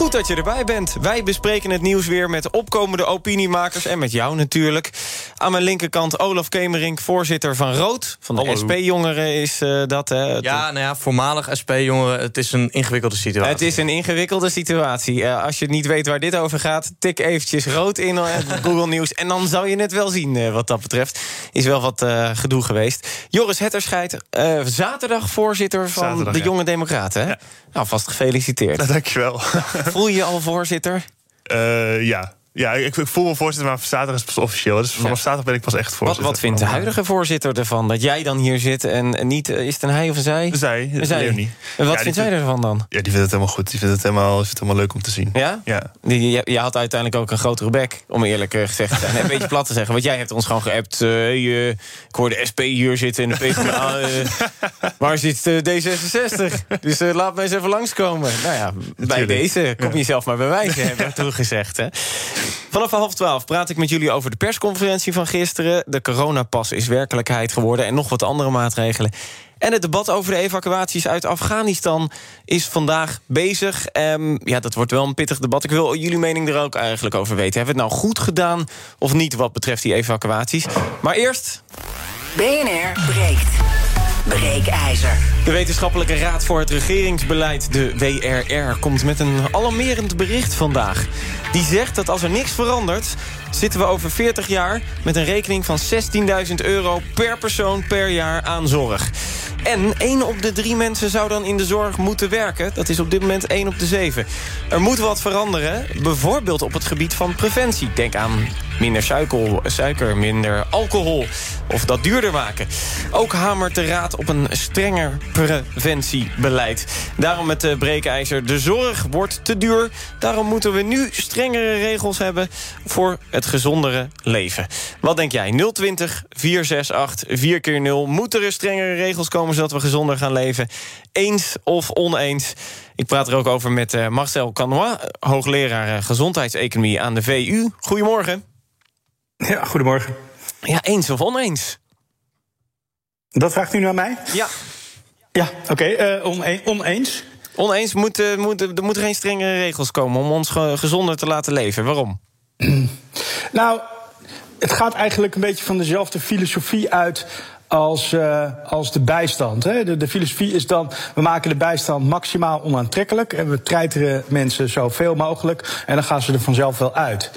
Goed dat je erbij bent. Wij bespreken het nieuws weer met opkomende opiniemakers en met jou natuurlijk. Aan mijn linkerkant Olaf Kemerink, voorzitter van Rood. Van de SP-jongeren is uh, dat. Hè? Ja, nou ja, voormalig SP-jongeren. Het is een ingewikkelde situatie. Het is een ingewikkelde situatie. Uh, als je niet weet waar dit over gaat, tik eventjes Rood in uh, Google Nieuws. En dan zou je het wel zien wat dat betreft. Is wel wat gedoe geweest. Joris Hetterscheid, zaterdag voorzitter van zaterdag, de Jonge Democraten. Hè? Ja. Nou, vast gefeliciteerd. Nou, dankjewel. Voel je je al voorzitter? Uh, ja, ja, ik, ik, voel me voorzitter, maar zaterdag is pas officieel. Dus vanaf ja. zaterdag ben ik pas echt voorzitter. Wat, wat vindt de huidige voorzitter ervan? Dat jij dan hier zit en niet... Is het een hij of een zij? Zij, een zij. Leonie. En wat ja, vindt zij ervan dan? Ja, die vindt het helemaal goed. Die vindt het helemaal, vindt het helemaal leuk om te zien. Ja? Ja. Die, je, je, had uiteindelijk ook een grotere bek, om eerlijk eh, gezegd te zijn. een beetje plat te zeggen. Want jij hebt ons gewoon geappt. Uh, je, ik hoor de SP hier zitten en de PvdA. uh, waar zit D66? Dus laat me eens even langskomen. Nou ja, bij deze kom je zelf maar bewijzen, hebben we toegezegd. Hè? Vanaf half twaalf praat ik met jullie over de persconferentie van gisteren. De coronapas is werkelijkheid geworden en nog wat andere maatregelen. En het debat over de evacuaties uit Afghanistan is vandaag bezig. Um, ja, dat wordt wel een pittig debat. Ik wil jullie mening er ook eigenlijk over weten. Hebben we het nou goed gedaan of niet wat betreft die evacuaties? Maar eerst... BNR breekt. Breekijzer. De Wetenschappelijke Raad voor het Regeringsbeleid, de WRR, komt met een alarmerend bericht vandaag. Die zegt dat als er niks verandert, zitten we over 40 jaar met een rekening van 16.000 euro per persoon per jaar aan zorg. En één op de drie mensen zou dan in de zorg moeten werken. Dat is op dit moment 1 op de 7. Er moet wat veranderen, bijvoorbeeld op het gebied van preventie. Denk aan minder suiker, suiker, minder alcohol of dat duurder maken. Ook hamert de Raad op een strenger preventiebeleid. Daarom met de breekijzer, de zorg wordt te duur. Daarom moeten we nu strengere regels hebben voor het gezondere leven. Wat denk jij? 020 468 4 keer 0 Moeten er strengere regels komen zodat we gezonder gaan leven? Eens of oneens? Ik praat er ook over met uh, Marcel Canois, hoogleraar uh, gezondheidseconomie aan de VU. Goedemorgen. Ja, goedemorgen. Ja, eens of oneens? Dat vraagt u naar mij? Ja. Ja, oké. Okay, uh, one oneens? Oneens, moet, moet, er moeten geen strengere regels komen om ons gezonder te laten leven. Waarom? nou, het gaat eigenlijk een beetje van dezelfde filosofie uit als, uh, als de bijstand. Hè. De, de, filosofie is dan, we maken de bijstand maximaal onaantrekkelijk... en we treiteren mensen zoveel mogelijk en dan gaan ze er vanzelf wel uit.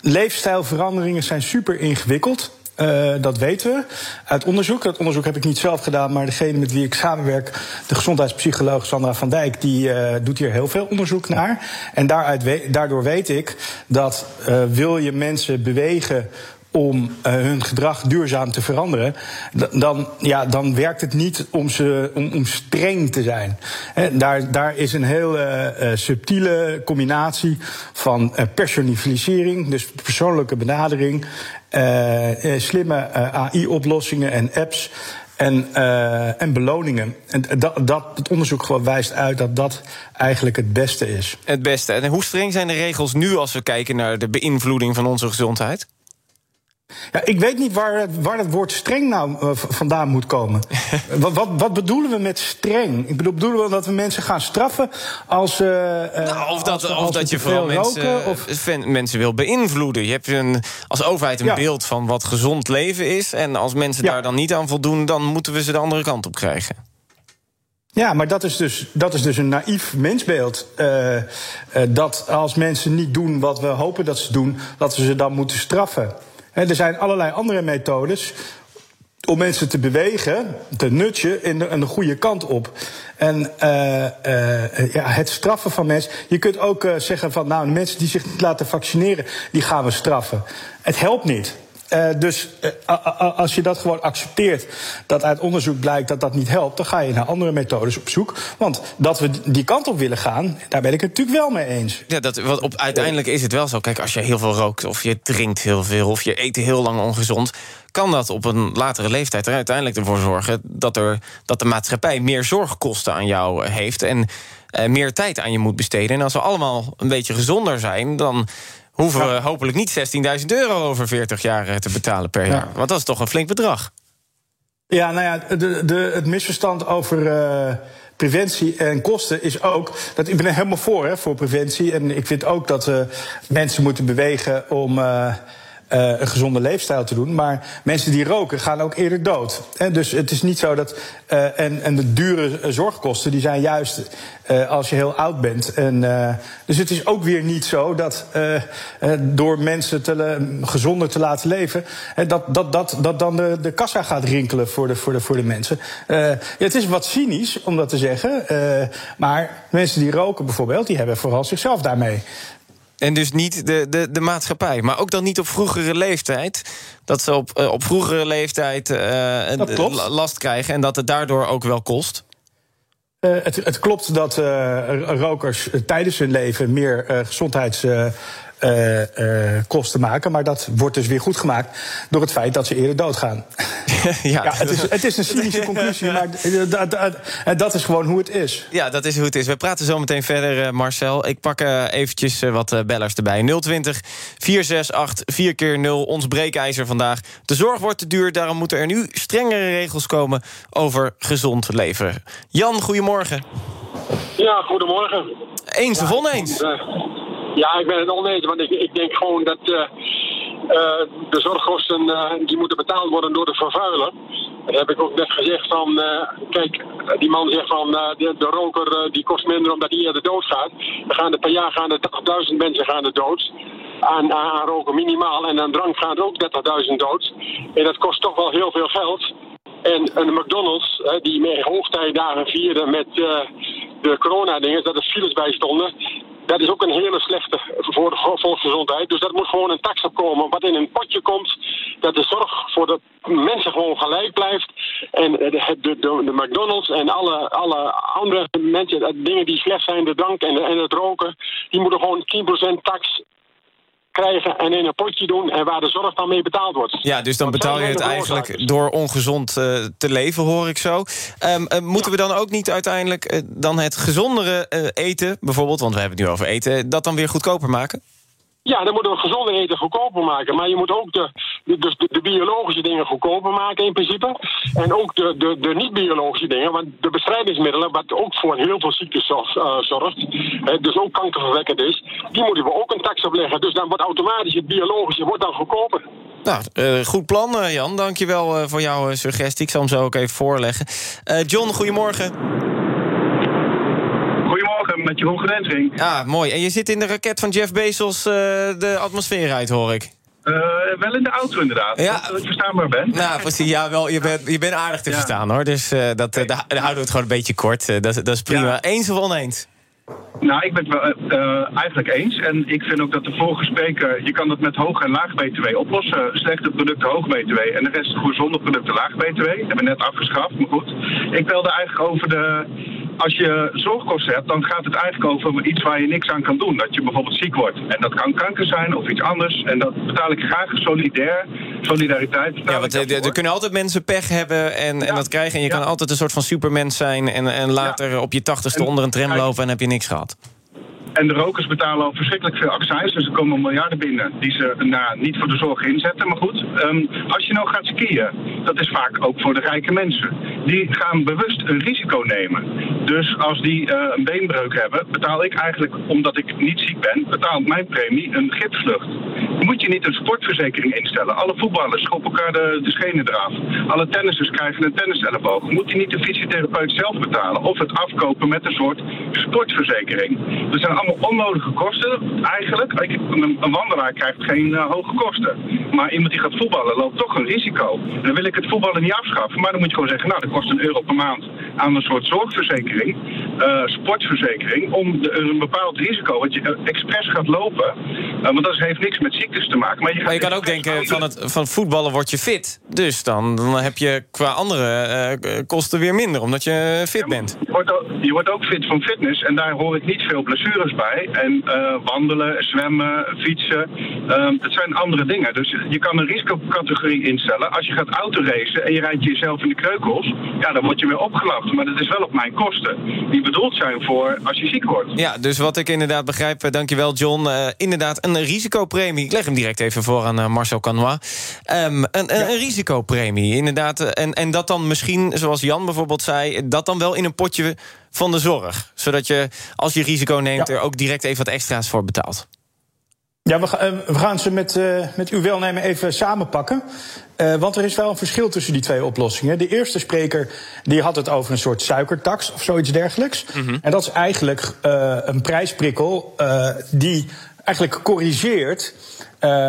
Leefstijlveranderingen zijn super ingewikkeld. Uh, dat weten we uit onderzoek. Dat onderzoek heb ik niet zelf gedaan, maar degene met wie ik samenwerk, de gezondheidspsycholoog Sandra van Dijk, die uh, doet hier heel veel onderzoek naar. En daaruit daardoor weet ik dat uh, wil je mensen bewegen om uh, hun gedrag duurzaam te veranderen, dan, ja, dan werkt het niet om, ze, om, streng te zijn. Daar, daar is een heel uh, subtiele combinatie van personalisering, dus persoonlijke benadering, slimme AI-oplossingen en apps. En, en beloningen. En dat, dat, het onderzoek wijst uit dat dat eigenlijk het beste is. Het beste. En hoe streng zijn de regels nu als we kijken naar de beïnvloeding van onze gezondheid? Ja, ik weet niet waar, waar het woord streng nou uh, vandaan moet komen. wat, wat, wat, bedoelen we met streng? Ik bedoel, bedoelen we dat we mensen gaan straffen als. Uh, nou, of dat, als, als of dat je vooral mensen, of... mensen wil beïnvloeden. Je hebt een, als overheid een ja. beeld van wat gezond leven is. En als mensen ja. daar dan niet aan voldoen, dan moeten we ze de andere kant op krijgen. Ja, maar dat is dus, dat is dus een naïef mensbeeld. Uh, uh, dat als mensen niet doen wat we hopen dat ze doen, dat we ze dan moeten straffen. Er zijn allerlei andere methodes om mensen te bewegen, te nutje in de, de goede kant op. En uh, uh, ja, het straffen van mensen. Je kunt ook uh, zeggen van, nou, mensen die zich niet laten vaccineren, die gaan we straffen. Het helpt niet. Eh, dus eh, als je dat gewoon accepteert, dat uit onderzoek blijkt dat dat niet helpt, dan ga je naar andere methodes op zoek. Want dat we die kant op willen gaan, daar ben ik het natuurlijk wel mee eens. Ja, dat, wat op, uiteindelijk is het wel zo. Kijk, als je heel veel rookt, of je drinkt heel veel, of je eet heel lang ongezond, kan dat op een latere leeftijd er uiteindelijk ervoor zorgen dat, er, dat de maatschappij meer zorgkosten aan jou eh, heeft en meer tijd aan je moet besteden. En als we allemaal een beetje gezonder zijn, dan hoeven we hopelijk niet 16.000 euro over 40 jaar eh, te betalen per jaar. Want dat is toch een flink bedrag. Ja, nou ja, de, de, het misverstand over eh, preventie en kosten is ook. Dat, ik ben er helemaal voor, hè, voor preventie. En ik vind ook dat we mensen moeten bewegen om. eh, eh, een gezonde leefstijl te doen. Maar mensen die roken gaan ook eerder dood. Hè? Dus het is niet zo dat. eh, en, en de dure eh, zorgkosten die zijn juist eh, als je heel oud bent. En, eh, dus het is ook weer niet zo dat eh, eh, door mensen te, gezonder te laten leven. dat, dat, dat, dat dan de, de kassa gaat rinkelen voor de, voor de, voor de mensen. Eh, het is wat cynisch om dat te zeggen. eh, maar mensen die roken bijvoorbeeld, die hebben vooral zichzelf daarmee. En dus niet de, de, de maatschappij. Maar ook dan niet op vroegere leeftijd. Dat ze op, eh, op vroegere leeftijd la- last krijgen. En dat het daardoor ook wel kost. Het, het klopt dat rokers tijdens hun leven meer eh, gezondheidskosten maken. Maar dat wordt dus weer goed gemaakt door het feit dat ze eerder doodgaan. ja, Ja, het, is, het is een cynische conclusie, maar eh, dat, dat, eh, dat is gewoon hoe het is. Ja, dat is hoe het is. We praten zo meteen verder, eh, Marcel. Ik pak eh, eventjes eh, wat eh, bellers erbij. 020 468 4 keer 0 ons breekijzer vandaag. De zorg wordt te duur, daarom moeten er nu strengere regels komen... over gezond leven. Jan, goedemorgen. Ja, goedemorgen. Eens of oneens? Eh, ja, ik ben het oneens, want ik, ik denk gewoon dat eh, eh, de zorgkosten eh, die moeten betaald worden door de vervuiler. Dat heb ik ook net gezegd van, kijk, die man zegt van de, de, roker die kost minder omdat hij eerder doodgaat. Dan gaan er per jaar gaan er 80.000 mensen gaan er dood. Aan, aan roken minimaal en aan drank gaan er ook 30.000 dood. En dat kost toch wel heel veel geld. En een McDonald's, die met hoogtijdagen vierden met de corona-dingen, dat er files bij stonden. Dat is ook een hele slechte voor de volksgezondheid. Dus dat moet gewoon een tax opkomen. Wat in een potje komt, dat de zorg voor de mensen gewoon gelijk blijft. En de, de, de, de McDonald's en alle, alle andere mensen, dingen die slecht zijn, de drank en, en het roken, die moeten gewoon 10% tax krijgen en in een potje doen en waar de zorg dan mee betaald wordt. Ja, dus dan betaal je het eigenlijk door ongezond uh, te leven, hoor ik zo. Um, uh, moeten ja. we dan ook niet uiteindelijk uh, dan het gezondere eten, bijvoorbeeld, want we hebben het nu over eten, dat dan weer goedkoper maken? Ja, dan moeten we gezonde eten goedkoper maken. Maar je moet ook de, de, de, biologische dingen goedkoper maken in principe. En ook de, de, de niet-biologische dingen. Want de bestrijdingsmiddelen, wat ook voor heel veel ziektes zorgt, uh, zorgt dus ook kankerverwekkend is, die moeten we ook een tax opleggen. Dus dan wordt automatisch het biologische wordt dan goedkoper. Nou, uh, goed plan, uh, Jan. Dankjewel uh, voor jouw suggestie. Ik zal hem zo ook even voorleggen. John, goedemorgen. Met Jeroen Grensing. Ah, mooi. En je zit in de raket van Jeff Bezos de atmosfeer uit, hoor ik. Uh, wel in de auto inderdaad, ja. dat ik verstaanbaar ben. Nou, precies. Ja, wel, je, bent, je bent aardig te ja. verstaan, hoor. Dus uh, dat, uh, daar, houden we het gewoon een beetje kort. dat, dat is prima. Ja. Eens of oneens? Nou, ik ben het wel uh, eigenlijk eens. En ik vind ook dat de vorige spreker... je kan dat met hoog en laag BTW oplossen. Slechte producten hoog BTW en de rest gezonde producten laag BTW. Dat hebben we net afgeschaft, maar goed. Ik wilde eigenlijk over de... Als je zorgkosten hebt, dan gaat het eigenlijk over iets waar je niks aan kan doen. Dat je bijvoorbeeld ziek wordt. En dat kan kanker zijn of iets anders. En dat betaal ik graag solidair. Solidariteit. Ja, want er, er kunnen altijd mensen pech hebben en, ja. en dat krijgen. En je ja. kan altijd een soort van supermens zijn. En, en later ja. op je tachtigste onder een tram lopen en heb je niks gehad. En de rokers betalen al verschrikkelijk veel accijns. Dus er komen miljarden binnen die ze nou, niet voor de zorg inzetten. Maar goed, um, als je nou gaat skiën, dat is vaak ook voor de rijke mensen. Die gaan bewust een risico nemen. Dus als die uh, een beenbreuk hebben, betaal ik eigenlijk, omdat ik niet ziek ben, betaalt mijn premie een gipsvlucht. Moet je niet een sportverzekering instellen? Alle voetballers schoppen elkaar de, de schenen eraf. Alle tennissers krijgen een tenniselleboog. Moet je niet de fysiotherapeut zelf betalen? Of het afkopen met een soort sportverzekering? Er zijn allemaal onnodige kosten eigenlijk. Een, een wandelaar krijgt geen uh, hoge kosten. Maar iemand die gaat voetballen loopt toch een risico. Dan wil ik het voetballen niet afschaffen. Maar dan moet je gewoon zeggen, nou dat kost een euro per maand aan een soort zorgverzekering, eh, sportverzekering, om de- een bepaald risico wat je eh, expres gaat lopen. eh, want dat heeft niks met ziektes te maken. Maar je, gaat Maar je kan ook denken, van het van voetballen word je fit. Dus dan, dan heb je qua andere eh, kosten weer minder, omdat je fit bent. Je wordt, ook, je wordt ook fit van fitness en daar hoor ik niet veel blessures bij. En eh, wandelen, zwemmen, fietsen, ehm, het zijn andere dingen. Dus je kan een risicocategorie instellen. Als je gaat autoracen en je rijdt jezelf in de kreukels, ja, dan word je weer opgelapt. Maar dat is wel op mijn kosten. Die bedoeld zijn voor als je ziek wordt. Ja, dus wat ik inderdaad begrijp, eh, dankjewel John. eh, inderdaad, een risicopremie. Ik leg hem direct even voor aan Marcel Canois. Ehm, een, een, een risicopremie, inderdaad. En, en dat dan misschien, zoals Jan bijvoorbeeld zei... dat dan wel in een potje van de zorg. Zodat je, als je risico neemt, Ja. er ook direct even wat extra's voor betaalt. Ja, we, eh, we gaan ze met, eh, met uw welnemen even samenpakken. Eh, want er is wel een verschil tussen die twee oplossingen. De eerste spreker die had het over een soort suikertax of zoiets dergelijks. En dat is eigenlijk een prijsprikkel die eigenlijk corrigeert.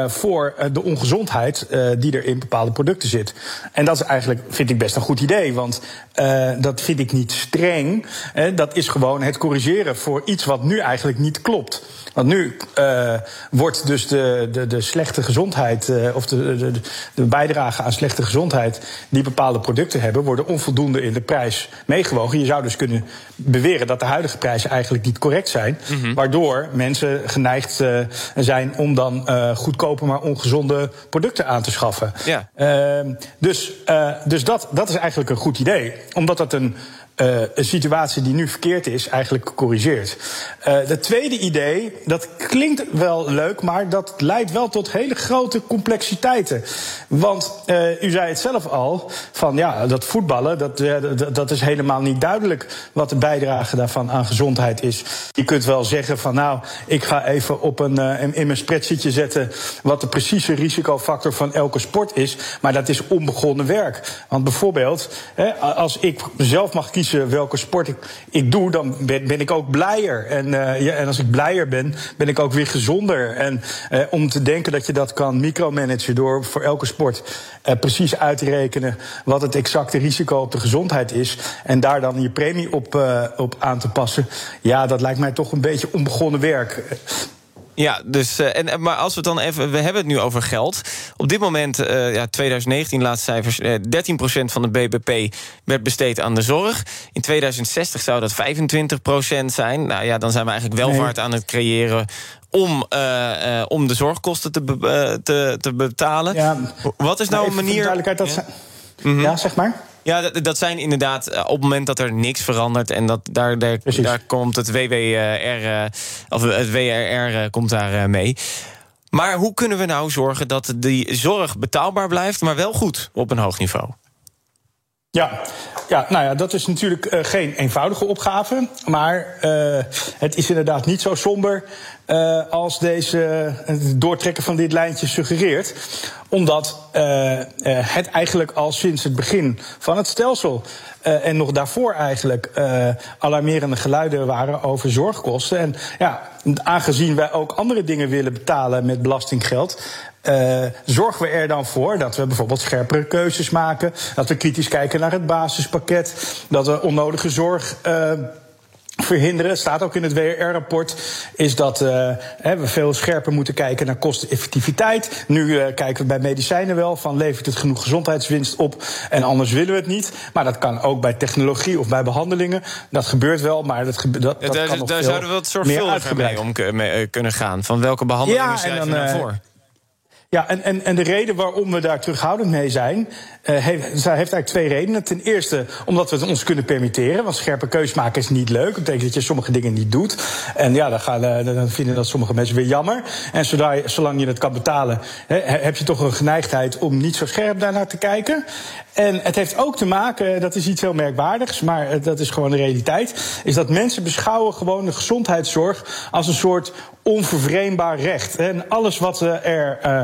voor de ongezondheid die er in bepaalde producten zit. En dat is eigenlijk, vind ik best een goed idee. Want eh, dat vind ik niet streng. Hè, dat is gewoon het corrigeren voor iets wat nu eigenlijk niet klopt. Want nu eh, wordt dus de, de, de slechte gezondheid, eh, of de, de, de bijdrage aan slechte gezondheid die bepaalde producten hebben, worden onvoldoende in de prijs meegewogen. Je zou dus kunnen beweren dat de huidige prijzen eigenlijk niet correct zijn. Waardoor mensen geneigd eh, zijn om dan eh, goedkope maar ongezonde producten aan te schaffen. Ja. Ehm, dus eh, dus dat, dat is eigenlijk een goed idee. Omdat dat een, eh, een situatie die nu verkeerd is, eigenlijk corrigeert. Eh het tweede idee, dat klinkt wel leuk, maar dat leidt wel tot hele grote complexiteiten. Want eh, u zei het zelf al, van ja, dat voetballen, dat, dat, is helemaal niet duidelijk wat de bijdrage daarvan aan gezondheid is. Je kunt wel zeggen van nou, ik ga even op een, in mijn spreadsheetje zetten wat de precieze risicofactor van elke sport is. Maar dat is onbegonnen werk. Want bijvoorbeeld, hè, als ik zelf mag kiezen welke sport ik, doe, dan ben, ik ook blijer. En, eh, ja, en als ik blijer ben, ben ik ook weer gezonder. En eh, om te denken dat je dat kan micromanagen door voor elke sport eh, precies uit te rekenen wat het exacte risico op de gezondheid is. En daar dan je premie op, eh, op aan te passen. Ja, dat lijkt mij toch een beetje onbegonnen werk. Ja, dus, eh, en, maar als we het dan even. We hebben het nu over geld. Op dit moment, eh, ja, 2019, laatste cijfers. eh 13% van de BBP werd besteed aan de zorg. In 2060 zou dat 25% zijn. Nou ja, dan zijn we eigenlijk welvaart aan het creëren. Om, eh, eh, om de zorgkosten te, be- eh, te, te betalen. Ja, Wat is nou een manier. duidelijkheid, dat Ja. zijn- ja, zeg maar. Ja, dat, dat zijn inderdaad eh, op het moment dat er niks verandert... en dat, daar, daar, komt het WWR, eh, of het WRR eh, komt daar mee. Maar hoe kunnen we nou zorgen dat die zorg betaalbaar blijft... maar wel goed op een hoog niveau? Ja, ja, nou ja, dat is natuurlijk geen eenvoudige opgave. Maar het is inderdaad niet zo somber eh, als deze, eh, doortrekken van dit lijntje suggereert. Omdat eh, eh, het eigenlijk al sinds het begin van het stelsel. en nog daarvoor eigenlijk alarmerende geluiden waren over zorgkosten. En ja, aangezien wij ook andere dingen willen betalen met belastinggeld. eh, zorgen we er dan voor dat we bijvoorbeeld scherpere keuzes maken. Dat we kritisch kijken naar het basispakket. Dat we onnodige zorg. eh, verhinderen, staat ook in het WR-rapport, is dat eh, hè, we veel scherper moeten kijken naar kosteneffectiviteit. Nu eh, kijken we bij medicijnen wel van levert het genoeg gezondheidswinst op en anders willen we het niet. Maar dat kan ook bij technologie of bij behandelingen. Dat gebeurt wel, maar dat, dat, dat daar kan nog daar veel zouden we wat meer zorgvuldiger mee om mee, eh, kunnen gaan. Van welke behandelingen Ja, schrijven dan, nou voor? Ja, en, en, en de reden waarom we daar terughoudend mee zijn, eh, heeft, heeft eigenlijk twee redenen. Ten eerste omdat we het ons kunnen permitteren, want scherpe keus maken is niet leuk. Dat betekent dat je sommige dingen niet doet. En ja, dan, gaan, eh, dan vinden dat sommige mensen weer jammer. En zodra zolang je het kan betalen, heb je toch een geneigdheid om niet zo scherp daarnaar te kijken. En het heeft ook te maken, dat is iets heel merkwaardigs, maar eh, dat is gewoon de realiteit, is dat mensen beschouwen gewoon de gezondheidszorg als een soort onvervreembaar recht. En alles wat eh, er, eh,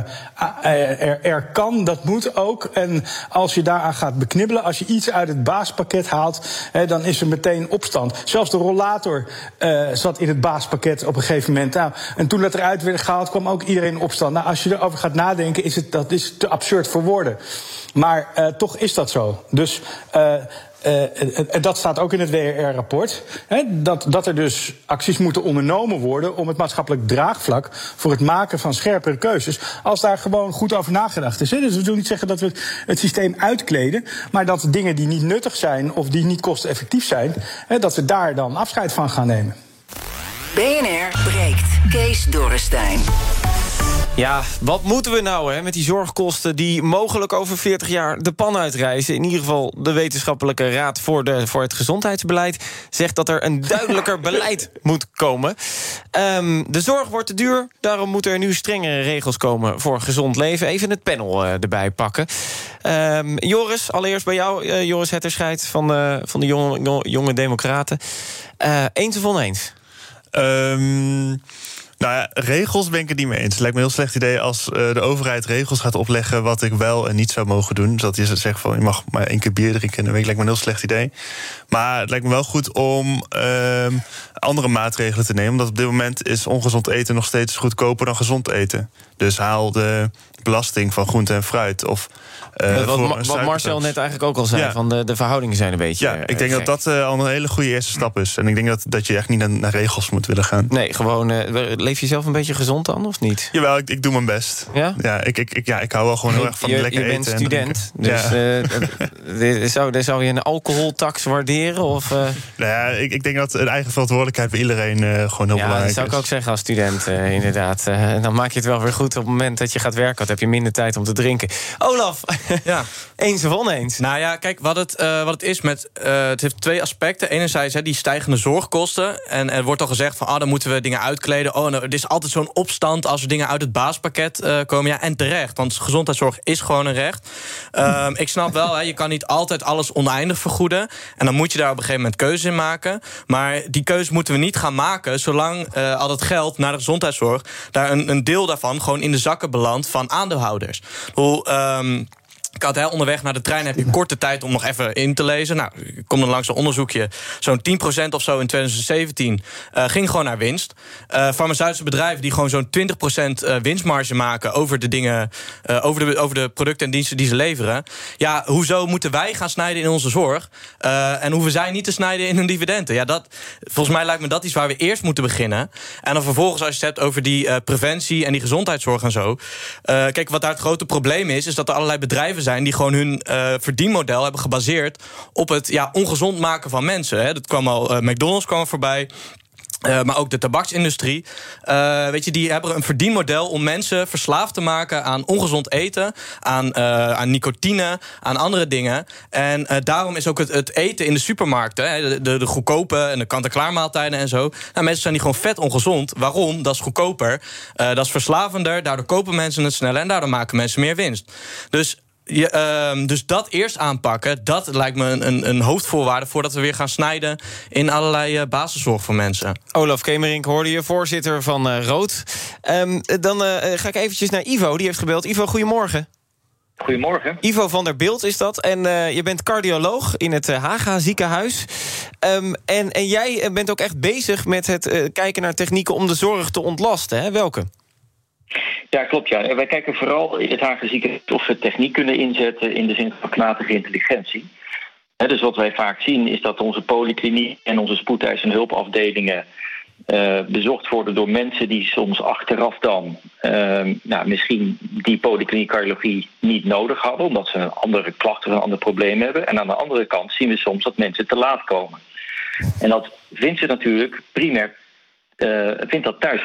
eh, er, er kan, dat moet ook. En als je daaraan gaat beknibbelen, als je iets uit het baaspakket haalt, dan is er meteen opstand. Zelfs de rollator zat in het baaspakket op een gegeven moment. Nou, en toen dat eruit werd gehaald, kwam ook iedereen opstand. Nou, als je erover gaat nadenken, is het dat is te absurd voor woorden. Maar toch is dat zo. Dus. Eh, en dat staat ook in het WRR-rapport, dat, dat er dus acties moeten ondernomen worden om het maatschappelijk draagvlak voor het maken van scherpere keuzes, als daar gewoon goed over nagedacht is. Hè. Dus we willen niet zeggen dat we het systeem uitkleden, maar dat dingen die niet nuttig zijn of die niet kosteneffectief zijn, hè, dat we daar dan afscheid van gaan nemen. BNR breekt. Kees Dorrestein. Ja, wat moeten we nou hè, met die zorgkosten die mogelijk over 40 jaar de pan uitreizen? In ieder geval de Wetenschappelijke Raad voor, de, voor het Gezondheidsbeleid zegt dat er een duidelijker beleid moet komen. Um, de zorg wordt te duur, daarom moeten er nu strengere regels komen voor gezond leven. Even het panel uh, erbij pakken. Um, Joris, allereerst bij jou, uh, Joris Hetterscheid van, uh, van de jonge, jonge Democraten. eens of oneens? Um... Nou ja, regels ben ik het niet mee eens. Het lijkt me een heel slecht idee als uh, de overheid regels gaat opleggen wat ik wel en niet zou mogen doen. Dus dat je zegt van je mag maar één keer bier drinken in de week, lijkt me een heel slecht idee. Maar het lijkt me wel goed om uh, andere maatregelen te nemen. Omdat op dit moment is ongezond eten nog steeds goedkoper dan gezond eten. Dus haal de belasting van groente en fruit. Of, uh, wat, wat Marcel net eigenlijk ook al zei, ja. van de, de verhoudingen zijn een beetje. Ja, ik denk dat dat uh, al een hele goede eerste stap is. En ik denk dat, dat je echt niet naar, naar regels moet willen gaan. Nee, gewoon. Uh, leef je zelf een beetje gezond dan, of niet? Jawel, ik, ik doe mijn best. Ja? Ja, ik, ik, ik, ja, ik hou wel gewoon heel erg van je, lekker eten. Je bent eten student, dus ja. zou, zou je een alcoholtax waarderen? Of, nou ja, ik, ik denk dat een eigen verantwoordelijkheid bij iedereen gewoon heel ja, belangrijk is. dat zou ik ook zeggen als student, inderdaad. dan maak je het wel weer goed op het moment dat je gaat werken. Dan heb je minder tijd om te drinken. Olaf, ja. eens of oneens? Nou ja, kijk, wat het, uh, wat het is met... Uh, het heeft twee aspecten. Enerzijds hè, die stijgende zorgkosten. En er wordt al gezegd van, ah, dan moeten we dingen uitkleden. Oh, er is altijd zo'n opstand als er dingen uit het baaspakket uh, komen. Ja, en terecht, want gezondheidszorg is gewoon een recht. Um, ik snap wel, je kan niet altijd alles oneindig vergoeden. En dan moet je daar op een gegeven moment keuze in maken. Maar die keuze moeten we niet gaan maken... zolang al dat geld naar de gezondheidszorg... daar een, een deel daarvan gewoon in de zakken belandt van aandeelhouders. Hoe... Um, ik had hè, onderweg naar de trein heb je korte tijd om nog even in te lezen. Nou, ik kom dan langs een onderzoekje. Zo'n 10% of zo in 2017 uh, ging gewoon naar winst. Uh, farmaceutische bedrijven die gewoon zo'n 20% uh, winstmarge maken over de dingen, over, de, over de producten en diensten die ze leveren. Ja, hoezo moeten wij gaan snijden in onze zorg? En hoeven zij niet te snijden in hun dividenden? Ja, dat, volgens mij lijkt me dat iets waar we eerst moeten beginnen. En dan vervolgens, als je het hebt over die preventie en die gezondheidszorg en zo. Kijk, wat daar het grote probleem is, is dat er allerlei bedrijven zijn die gewoon hun uh, verdienmodel hebben gebaseerd op het ja, ongezond maken van mensen. Hè. Dat kwam al, uh, McDonald's kwam voorbij. Uh, maar ook de tabaksindustrie. Weet je, die hebben een verdienmodel om mensen verslaafd te maken aan ongezond eten, aan, aan nicotine, aan andere dingen. En daarom is ook het, het, eten in de supermarkten, hè, de, goedkope en de kant-en-klaar maaltijden en zo. Nou, mensen zijn die gewoon vet ongezond. Waarom? Dat is goedkoper, dat is verslavender. Daardoor kopen mensen het sneller en daardoor maken mensen meer winst. Dus ja, um, dus dat eerst aanpakken, dat lijkt me een, een, een, hoofdvoorwaarde voordat we weer gaan snijden in allerlei uh, basiszorg voor mensen. Olaf Kemerink hoorde je, voorzitter van uh, Rood. Um, dan uh, ga ik eventjes naar Ivo, die heeft gebeld. Ivo, goedemorgen. Goedemorgen. Ivo van der Beeld is dat. En uh, je bent cardioloog in het Haga ziekenhuis. Um, en, en jij bent ook echt bezig met het uh, kijken naar technieken om de zorg te ontlasten. Hè? Welke? Ja, klopt. Ja. Wij kijken vooral in het Haagse of we techniek kunnen inzetten in de zin van knatige intelligentie. Dus wat wij vaak zien is dat onze polykliniek en onze spoedeis- en hulpafdelingen uh, bezocht worden door mensen die soms achteraf dan uh, nou, misschien die polykliniek cardiologie niet nodig hadden, omdat ze andere klachten of een ander probleem hebben. En aan de andere kant zien we soms dat mensen te laat komen. En dat vindt ze natuurlijk primair uh, vindt dat thuis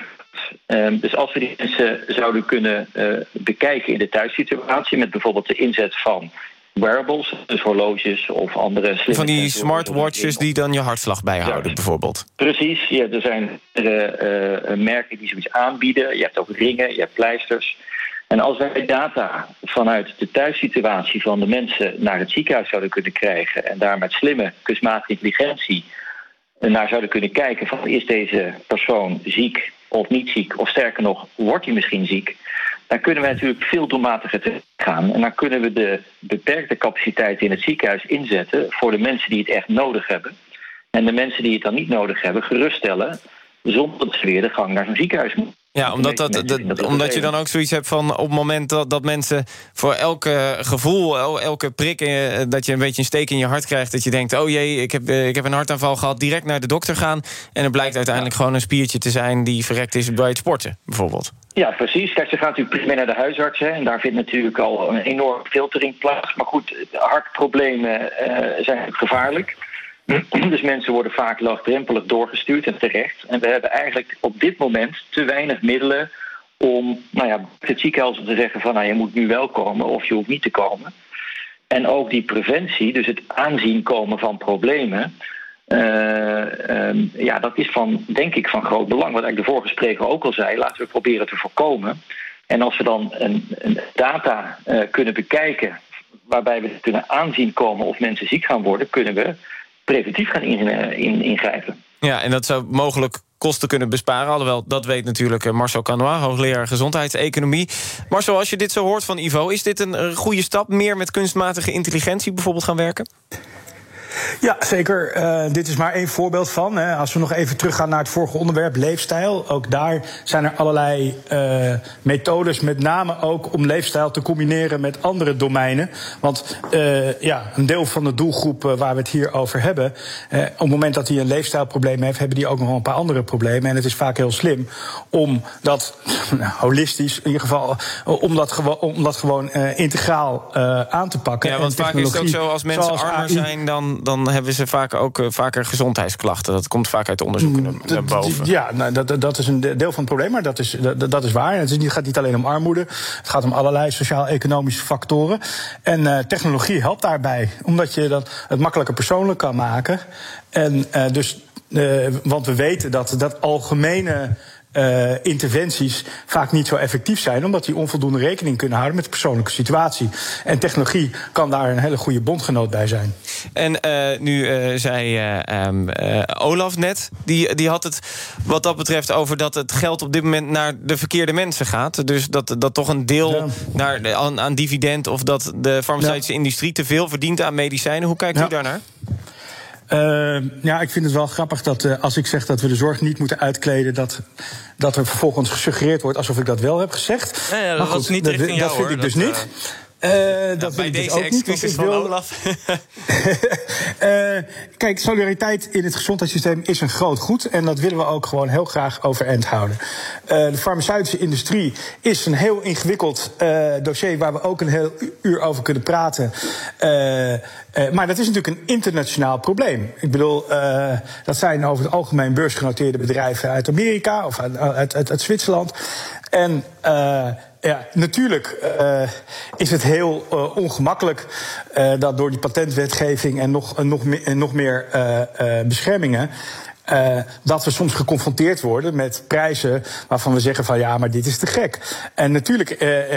Um, dus als we die mensen zouden kunnen uh, bekijken in de thuissituatie, met bijvoorbeeld de inzet van wearables, dus horloges of andere slimme Van die smartwatches die dan je hartslag bijhouden, ja. bijvoorbeeld. Precies, ja, er zijn uh, uh, merken die zoiets aanbieden. Je hebt ook ringen, je hebt pleisters. En als wij data vanuit de thuissituatie van de mensen naar het ziekenhuis zouden kunnen krijgen en daar met slimme kunstmatige intelligentie naar zouden kunnen kijken van is deze persoon ziek of niet ziek, of sterker nog, wordt hij misschien ziek, dan kunnen we natuurlijk veel doelmatiger gaan. En dan kunnen we de beperkte capaciteit in het ziekenhuis inzetten voor de mensen die het echt nodig hebben. En de mensen die het dan niet nodig hebben, geruststellen, zonder dat ze weer de gang naar zo'n ziekenhuis moeten. Ja, omdat, dat, omdat je dan ook zoiets hebt van op het moment dat, dat mensen voor elke gevoel, el- elke prik, eh, dat je een beetje een steek in je hart krijgt, dat je denkt: oh jee, ik heb, eh, ik heb een hartaanval gehad, direct naar de dokter gaan. En het blijkt uiteindelijk gewoon een spiertje te zijn die verrekt is bij het sporten, bijvoorbeeld. Ja, precies. Kijk, ze gaat natuurlijk primair naar de huisarts. Hè, en daar vindt natuurlijk al een enorme filtering plaats. Maar goed, hartproblemen eh, zijn gevaarlijk. Dus mensen worden vaak laagdrempelig doorgestuurd en terecht. En we hebben eigenlijk op dit moment te weinig middelen om nou ja, het ziekenhuis te zeggen van nou, je moet nu wel komen of je hoeft niet te komen. En ook die preventie, dus het aanzien komen van problemen. eh, ehm, ja, dat is van, denk ik, van groot belang. Wat eigenlijk de vorige spreker ook al zei, laten we proberen te voorkomen. En als we dan een, een data eh, kunnen bekijken, waarbij we kunnen aanzien komen of mensen ziek gaan worden, kunnen we preventief gaan eh, in- ingrijpen. Ja, en dat zou mogelijk kosten kunnen besparen. Alhoewel, dat weet natuurlijk eh, Marcel Canois, hoogleraar gezondheidseconomie. Marcel, als je dit zo hoort van Ivo, is dit een eh, goede stap? Meer met kunstmatige intelligentie bijvoorbeeld gaan werken? Ja, zeker. Eh, dit is maar één voorbeeld van. Hè. Als we nog even teruggaan naar het vorige onderwerp, leefstijl. Ook daar zijn er allerlei eh, methodes, met name ook om leefstijl te combineren met andere domeinen. Want eh, ja, een deel van de doelgroep waar we het hier over hebben, op het moment dat hij een leefstijlprobleem heeft, hebben die ook nog wel een paar andere problemen. En het is vaak heel slim om dat nou, holistisch, in ieder geval, om dat, gewo- om dat gewoon integraal aan te pakken. Ja, En want vaak is het ook zo, als mensen armer AI zijn... dan, dan hebben ze vaak ook eh, vaker gezondheidsklachten. Dat komt vaak uit onderzoeken naar, naar boven. Ja, nou, dat, dat is een deel van het probleem, maar dat is, dat, dat is waar. Het is gaat niet alleen om armoede, het gaat om allerlei sociaal-economische factoren. En eh, technologie helpt daarbij, omdat je dat het makkelijker persoonlijk kan maken. En eh, dus, want we weten dat, dat algemene eh, interventies vaak niet zo effectief zijn, omdat die onvoldoende rekening kunnen houden met de persoonlijke situatie. En technologie kan daar een hele goede bondgenoot bij zijn. En eh, nu eh, zei eh, ehm, eh, Olaf net, die, die had het wat dat betreft over dat het geld op dit moment naar de verkeerde mensen gaat. Dus dat, dat toch een deel Ja. naar, aan, aan dividend of dat de farmaceutische industrie te veel verdient aan medicijnen. Hoe kijkt u daarnaar? Eh, ja, ik vind het wel grappig dat eh, als ik zeg dat we de zorg niet moeten uitkleden, dat, dat er vervolgens gesuggereerd wordt alsof ik dat wel heb gezegd. Ja, dat Maar was niet dat, richting dat jou, vind hoor. ik dus Dat, niet. Eh, dat Bij dus deze ook niet, want excuses van wil- Olaf. Eh, kijk, solidariteit in het gezondheidssysteem is een groot goed. En dat willen we ook gewoon heel graag overeind houden. Eh, de farmaceutische industrie is een heel ingewikkeld eh, dossier waar we ook een heel uur over kunnen praten. Maar dat is natuurlijk een internationaal probleem. Ik bedoel, dat zijn over het algemeen beursgenoteerde bedrijven uit Amerika of uit, uit, uit, uit Zwitserland. En ja, natuurlijk eh, is het heel eh, ongemakkelijk eh, dat door die patentwetgeving en nog, nog, meer, en nog meer beschermingen. dat we soms geconfronteerd worden met prijzen waarvan we zeggen van ja, maar dit is te gek. En natuurlijk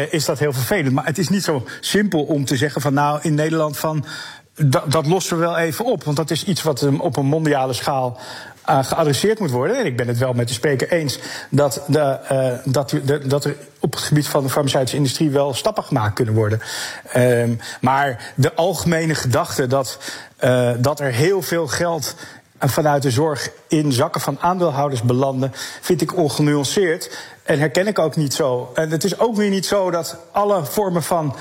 is dat heel vervelend, maar het is niet zo simpel om te zeggen van nou in Nederland van dat, dat lossen we wel even op. Want dat is iets wat um, op een mondiale schaal uh, geadresseerd moet worden. En ik ben het wel met de spreker eens dat, de, uh, dat, de, dat er op het gebied van de farmaceutische industrie wel stappen gemaakt kunnen worden. Um, maar de algemene gedachte dat, uh, dat er heel veel geld vanuit de zorg in zakken van aandeelhouders belanden, vind ik ongenuanceerd. En herken ik ook niet zo. En het is ook weer niet zo dat alle vormen van.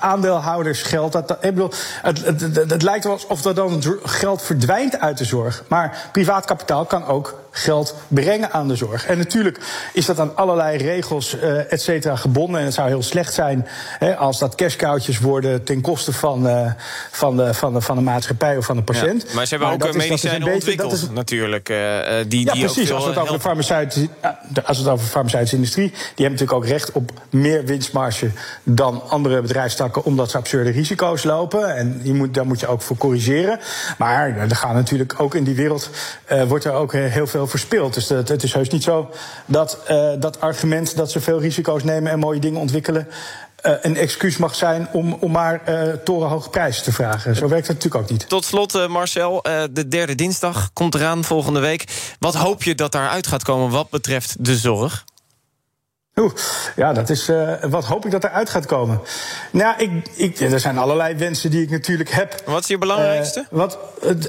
Aandeelhoudersgeld. Dat, dat, ik bedoel, het, het, het, het, lijkt wel alsof er dan geld verdwijnt uit de zorg. Maar privaat kapitaal kan ook geld brengen aan de zorg. En natuurlijk is dat aan allerlei regels, uh, et cetera, gebonden. En het zou heel slecht zijn hè, als dat cashcoutjes worden ten koste van, uh, van, de, van, de, van de maatschappij of van de patiënt. Ja, maar ze hebben maar ook medicijnen ontwikkeld, beetje, natuurlijk. Uh, die, ja, die precies. als het over de farmaceutische, als het over de farmaceutische industrie, die hebben natuurlijk ook recht op meer winstmarge dan andere bedrijfstakken, omdat ze absurde risico's lopen. En die moet, daar moet je ook voor corrigeren. Maar er gaan natuurlijk ook in die wereld wordt er ook heel veel verspeeld. Dus het, het is heus niet zo dat uh, dat argument dat ze veel risico's nemen en mooie dingen ontwikkelen. Uh, een excuus mag zijn om, om maar uh, torenhoge prijzen te vragen. Zo werkt het natuurlijk ook niet. Tot slot, Marcel, de derde dinsdag komt eraan volgende week. Wat hoop je dat daaruit gaat komen wat betreft de zorg? Oeh, ja, dat is. Uh, wat hoop ik dat eruit gaat komen? Nou, ik, ik, er zijn allerlei wensen die ik natuurlijk heb. Wat is je belangrijkste? Uh, wat,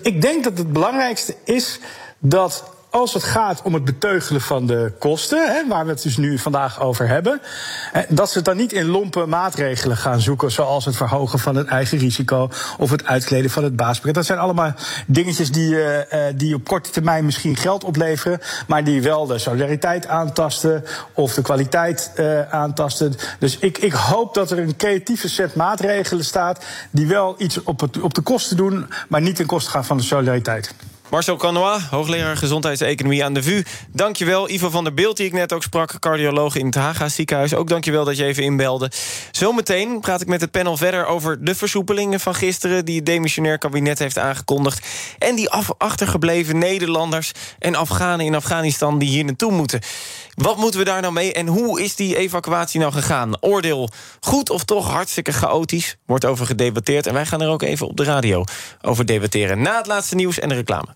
ik denk dat het belangrijkste is dat als het gaat om het beteugelen van de kosten, hè, waar we het dus nu vandaag over hebben, hè, dat ze het dan niet in lompe maatregelen gaan zoeken, zoals het verhogen van het eigen risico of het uitkleden van het baaspakket. Dat zijn allemaal dingetjes die, eh, eh, die op korte termijn misschien geld opleveren, maar die wel de solidariteit aantasten of de kwaliteit eh, aantasten. Dus ik, ik hoop dat er een creatieve set maatregelen staat die wel iets op, op de kosten doen, maar niet ten koste gaan van de solidariteit. Marcel Canois, hoogleraar gezondheidseconomie aan de VU. Dankjewel. Ivo van der Beeld, die ik net ook sprak, cardioloog in het Haga ziekenhuis. Ook dankjewel dat je even inbelde. Zometeen praat ik met het panel verder over de versoepelingen van gisteren... die het demissionair kabinet heeft aangekondigd. En die af achtergebleven Nederlanders en Afghanen in Afghanistan... die hier naartoe moeten. Wat moeten we daar nou mee en hoe is die evacuatie nou gegaan? Oordeel goed of toch hartstikke chaotisch? Wordt over gedebatteerd en wij gaan er ook even op de radio over debatteren. Na het laatste nieuws en de reclame.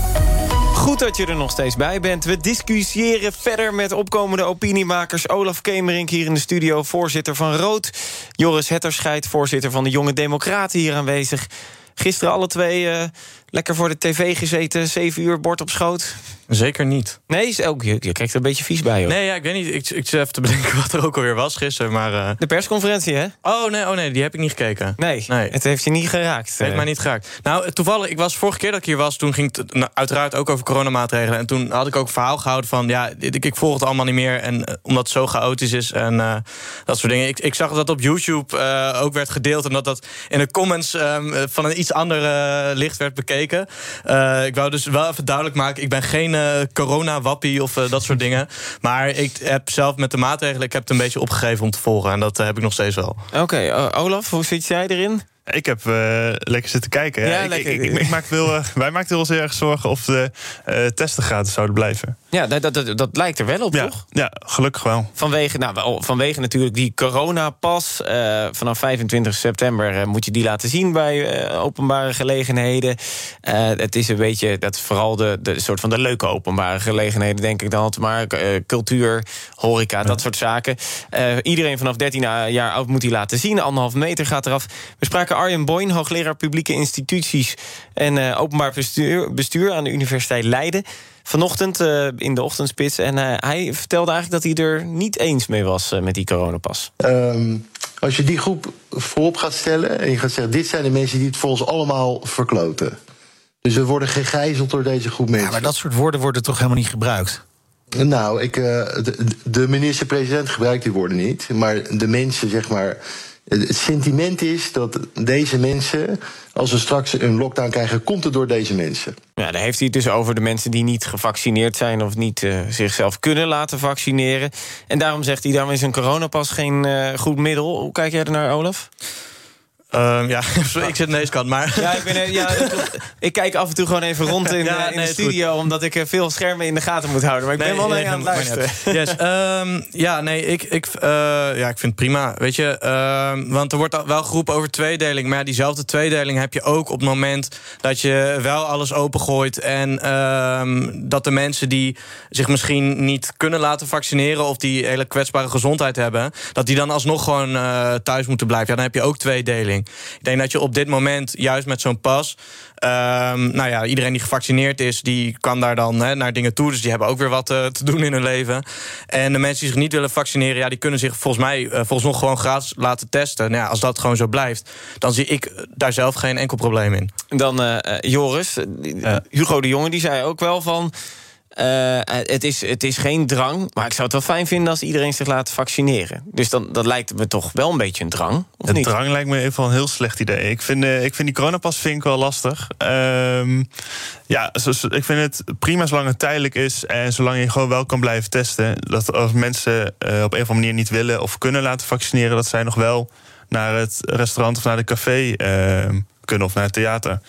Goed dat je er nog steeds bij bent. We discussiëren verder met opkomende opiniemakers. Olaf Kemerink hier in de studio, voorzitter van Rood. Joris Hetterscheid, voorzitter van de Jonge Democraten hier aanwezig. Gisteren alle twee uh, lekker voor de tv gezeten, zeven uur bord op schoot. Zeker niet. Nee, ook, je, je kijkt er een beetje vies bij. Hoor. Nee, ja, ik weet niet. Ik, ik zit even te bedenken wat er ook alweer was gisteren. Maar, uh... De persconferentie, hè? Oh nee, oh nee, die heb ik niet gekeken. Nee, nee. het heeft je niet geraakt. Het heeft mij niet geraakt. Nou, toevallig, ik was vorige keer dat ik hier was... toen ging het nou, uiteraard ook over coronamaatregelen. En toen had ik ook een verhaal gehouden van... ja, ik, ik volg het allemaal niet meer. En uh, omdat het zo chaotisch is en uh, dat soort dingen. Ik, ik zag dat op YouTube ook werd gedeeld... en dat dat in de comments um, van een iets ander licht werd bekeken. Ik wou dus wel even duidelijk maken... ik ben geen corona wappie of uh, dat soort dingen. Maar ik heb zelf met de maatregelen... ik heb het een beetje opgegeven om te volgen. En dat heb ik nog steeds wel. Oké, okay, Olaf, hoe zit jij erin? Ik heb uh, lekker zitten kijken. Ja, ik, ik, ik, ik maak veel, uh, wij maakten ons heel erg zorgen of de uh, testen gratis zouden blijven. Ja, dat, dat, dat lijkt er wel op, ja, toch? Ja, gelukkig wel. Vanwege, nou, vanwege natuurlijk die coronapas. vanaf 25 september moet je die laten zien bij openbare gelegenheden. het is een beetje, dat vooral de, de soort van de leuke openbare gelegenheden, denk ik dan altijd maar. cultuur, horeca, ja. dat soort zaken. iedereen vanaf 13 jaar oud moet die laten zien. Anderhalf meter gaat eraf. We spraken Arjen Boyn, hoogleraar publieke instituties en uh, openbaar bestuur, bestuur, aan de Universiteit Leiden. Vanochtend uh, in de ochtendspits. En uh, hij vertelde eigenlijk dat hij er niet eens mee was met die coronapas. Um, als je die groep voorop gaat stellen en je gaat zeggen: dit zijn de mensen die het volgens allemaal verkloten. Dus we worden gegijzeld door deze groep mensen. Ja, maar dat soort woorden worden toch helemaal niet gebruikt? Nou, ik, de, de minister-president gebruikt die woorden niet. Maar de mensen, zeg maar het sentiment is dat deze mensen, als we straks een lockdown krijgen, komt het door deze mensen. Ja, daar heeft hij het dus over de mensen die niet gevaccineerd zijn of niet uh, zichzelf kunnen laten vaccineren. En daarom zegt hij, daarom is een coronapas geen uh, goed middel. Hoe kijk jij er naar, Olaf? Um, ja, ik zit aan deze kant, maar... Ja, ik, ben, ja, ik kijk af en toe gewoon even rond in, ja, in nee, de studio... omdat ik veel schermen in de gaten moet houden. Maar ik nee, ben wel nee, aan het luisteren. Yes, um, ja, nee, ik, ik, uh, ja, ik vind het prima. Weet je, uh, want er wordt wel geroepen over tweedeling... maar ja, diezelfde tweedeling heb je ook op het moment... dat je wel alles opengooit... en dat de mensen die zich misschien niet kunnen laten vaccineren... of die hele kwetsbare gezondheid hebben... dat die dan alsnog gewoon uh, thuis moeten blijven. Ja, dan heb je ook tweedeling. Ik denk dat je op dit moment, juist met zo'n pas... Um, nou ja, iedereen die gevaccineerd is, die kan daar dan hè, naar dingen toe. Dus die hebben ook weer wat uh, te doen in hun leven. En de mensen die zich niet willen vaccineren... Ja, die kunnen zich volgens mij uh, volgens nog gewoon gratis laten testen. Nou ja, als dat gewoon zo blijft, dan zie ik daar zelf geen enkel probleem in. Dan uh, Joris, Hugo de Jonge, die zei ook wel van... Uh, het, is, het is geen drang, maar ik zou het wel fijn vinden als iedereen zich laat vaccineren. Dus dan, dat lijkt me toch wel een beetje een drang. Of een niet? drang lijkt me even een heel slecht idee. Ik vind, uh, ik vind die coronapas vind ik wel lastig. Um, ja, ik vind het prima zolang het tijdelijk is en zolang je gewoon wel kan blijven testen. Dat als mensen uh, op een of andere manier niet willen of kunnen laten vaccineren, dat zij nog wel naar het restaurant of naar de café kunnen of naar het theater.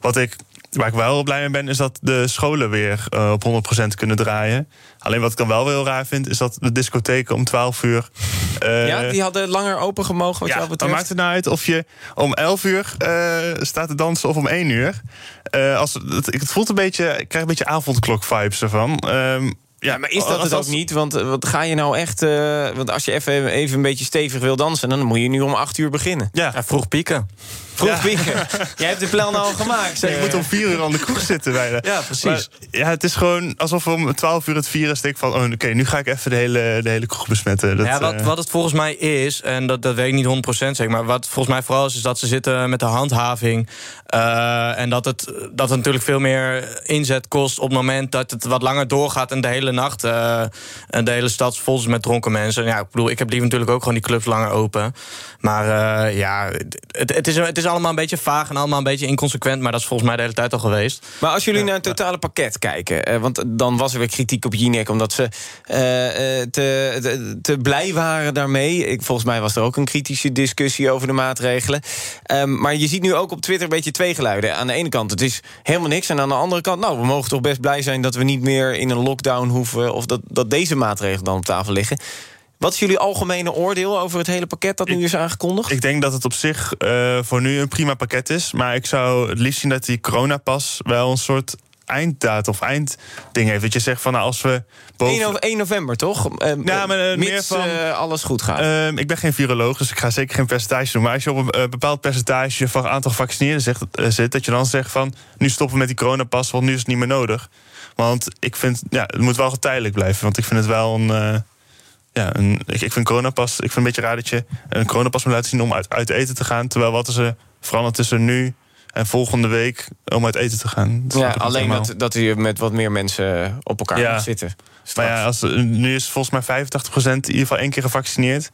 Wat ik waar ik wel heel blij mee ben, is dat de scholen weer eh, op 100% kunnen draaien. Alleen wat ik dan wel heel raar vind, is dat de discotheken om 12 uur. eh, ja, die hadden langer open gemogen wat ja, jou maakt het nou uit of je om 11 uur eh, staat te dansen of om 1 uur. Eh, als, het, het voelt een beetje, ik krijg een beetje avondklok-vibes ervan. Ehm, ja, Maar is dat als- het als- ook niet? Want wat ga je nou echt... eh, want als je even, even een beetje stevig wil dansen... dan moet je nu om acht uur beginnen. Ja. vroeg pieken. Vroeg pieken. Jij hebt de plan al gemaakt. Ik eh. moet om vier uur aan de kroeg zitten bijna. Ja, precies. Maar, ja, het is gewoon alsof om 12 uur het vieren stik van... oh, oké, nu ga ik even de hele, de hele kroeg besmetten. Dat, ja, wat, eh, wat het volgens mij is, en dat, dat weet ik niet 100% zeker... maar wat volgens mij vooral is, is dat ze zitten met de handhaving. eh, en dat het, dat het natuurlijk veel meer inzet kost... op het moment dat het wat langer doorgaat... en de hele nacht eh, en de hele stad vol is met dronken mensen. Ja, ik bedoel, ik heb liever natuurlijk ook gewoon die clubs langer open. Maar ja, het, het, is, het is allemaal een beetje vaag en allemaal een beetje inconsequent... maar dat is volgens mij de hele tijd al geweest. Maar als jullie naar het totale pakket kijken... eh, want dan was er weer kritiek op Jinek... omdat ze eh, eh, te, te, te blij waren daarmee. Ik, volgens mij was er ook een kritische discussie over de maatregelen. Ehm, maar je ziet nu ook op Twitter een beetje twee geluiden. Aan de ene kant, het is helemaal niks. En aan de andere kant, nou, we mogen toch best blij zijn... dat we niet meer in een lockdown hoeven... of dat, dat deze maatregelen dan op tafel liggen. Wat is jullie algemene oordeel over het hele pakket dat nu is aangekondigd? Ik denk dat het op zich eh, voor nu een prima pakket is. Maar ik zou het liefst zien dat die coronapas wel een soort einddatum of eindding heeft. Dat je zegt van nou, als we. 1, no- 1 november, toch? Eh, Ja, maar, eh, mits, meer van- eh, alles goed gaat. Ehm, ik ben geen viroloog, dus ik ga zeker geen percentage doen. Maar als je op een bepaald percentage van aantal gevaccineerden zegt, zit, dat je dan zegt van nu stoppen we met die coronapas, want nu is het niet meer nodig. Want ik vind, ja, het moet wel tijdelijk blijven. Want ik vind het wel een. Ja, een, ik, ik vind coronapas. Ik vind een beetje raar dat je een coronapas moet laten zien om uit, uit eten te gaan. Terwijl wat is er veranderd tussen nu en volgende week om uit eten te gaan? Dat Ja, alleen dat, dat je met wat meer mensen op elkaar Ja. moet zitten. Maar ja, als, nu is volgens mij 85% in ieder geval één keer gevaccineerd.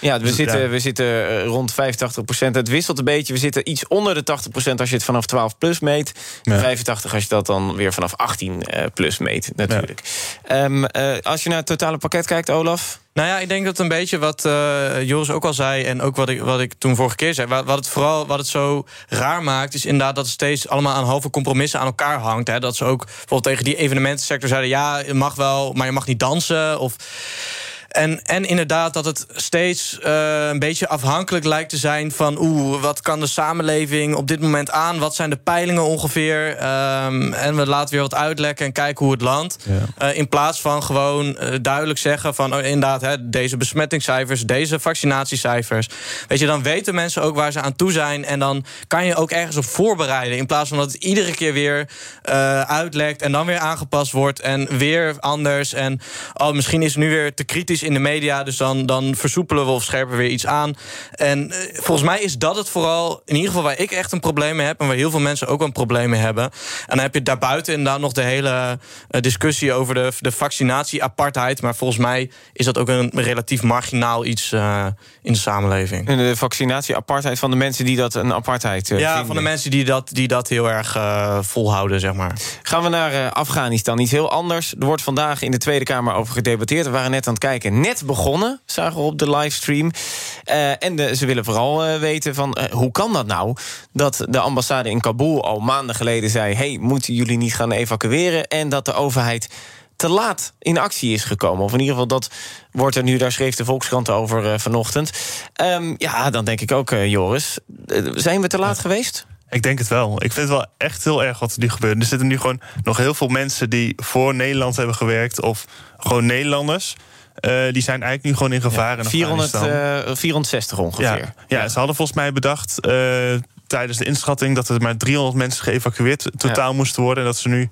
Ja, we Dus, zitten, ja. we zitten eh, rond 85 procent. Het wisselt een beetje. We zitten iets onder de 80 procent als je het vanaf 12 plus meet. Ja. 85 als je dat dan weer vanaf 18 eh, plus meet, natuurlijk. Ehm, eh, als je naar het totale pakket kijkt, Olaf... Nou ja, ik denk dat een beetje wat eh, Joris ook al zei... en ook wat ik, wat ik toen vorige keer zei... Wat, wat het vooral wat het zo raar maakt... is inderdaad dat het steeds allemaal aan halve compromissen aan elkaar hangt. Hè. Dat ze ook bijvoorbeeld tegen die evenementensector zeiden... ja, je mag wel, maar je mag niet dansen. Of... En, en inderdaad dat het steeds eh, een beetje afhankelijk lijkt te zijn van... oeh, wat kan de samenleving op dit moment aan? Wat zijn de peilingen ongeveer? Ehm, en we laten weer wat uitlekken en kijken hoe het landt. Eh, in plaats van gewoon eh, duidelijk zeggen van... oh, inderdaad, hè, deze besmettingscijfers, deze vaccinatiecijfers. Weet je, dan weten mensen ook waar ze aan toe zijn... en dan kan je ook ergens op voorbereiden... in plaats van dat het iedere keer weer uitlekt... en dan weer aangepast wordt en weer anders. En oh, misschien is het nu weer te kritisch in de media... dus dan, dan versoepelen we of scherpen we weer iets aan. En eh, volgens mij is dat het vooral... in ieder geval waar ik echt een probleem mee heb... en waar heel veel mensen ook een probleem mee hebben. En dan heb je daarbuiten inderdaad nog de hele eh, discussie... over de, de vaccinatie-apartheid. Maar volgens mij is dat ook een relatief marginaal iets eh, in de samenleving. En de vaccinatie-apartheid van de mensen die dat een apartheid Ja, vinden. van de mensen die dat, die dat heel erg volhouden, zeg maar. Gaan we naar Afghanistan. Iets heel anders. Er wordt vandaag in de Tweede Kamer over gedebatteerd. We waren net aan het kijken. Net begonnen, zagen we op de livestream. Eh, en de- ze willen vooral eh, weten van eh, hoe kan dat nou... dat de ambassade in Kabul al maanden geleden zei... hey, moeten jullie niet gaan evacueren? En dat de overheid te laat in actie is gekomen. Of in ieder geval, dat wordt er nu, daar schreef de Volkskrant over vanochtend. Ehm, ja, dan denk ik ook, Joris, zijn we te laat geweest? Ik denk het wel. Ik vind het wel echt heel erg wat er nu gebeurt. Er zitten nu gewoon nog heel veel mensen die voor Nederland hebben gewerkt. Of gewoon Nederlanders. Eh, die zijn eigenlijk nu gewoon in gevaar in 400, Afghanistan. eh, 460 ongeveer. Ja, ja, ze hadden volgens mij bedacht eh, tijdens de inschatting... dat er maar 300 mensen geëvacueerd totaal moesten worden... en dat ze nu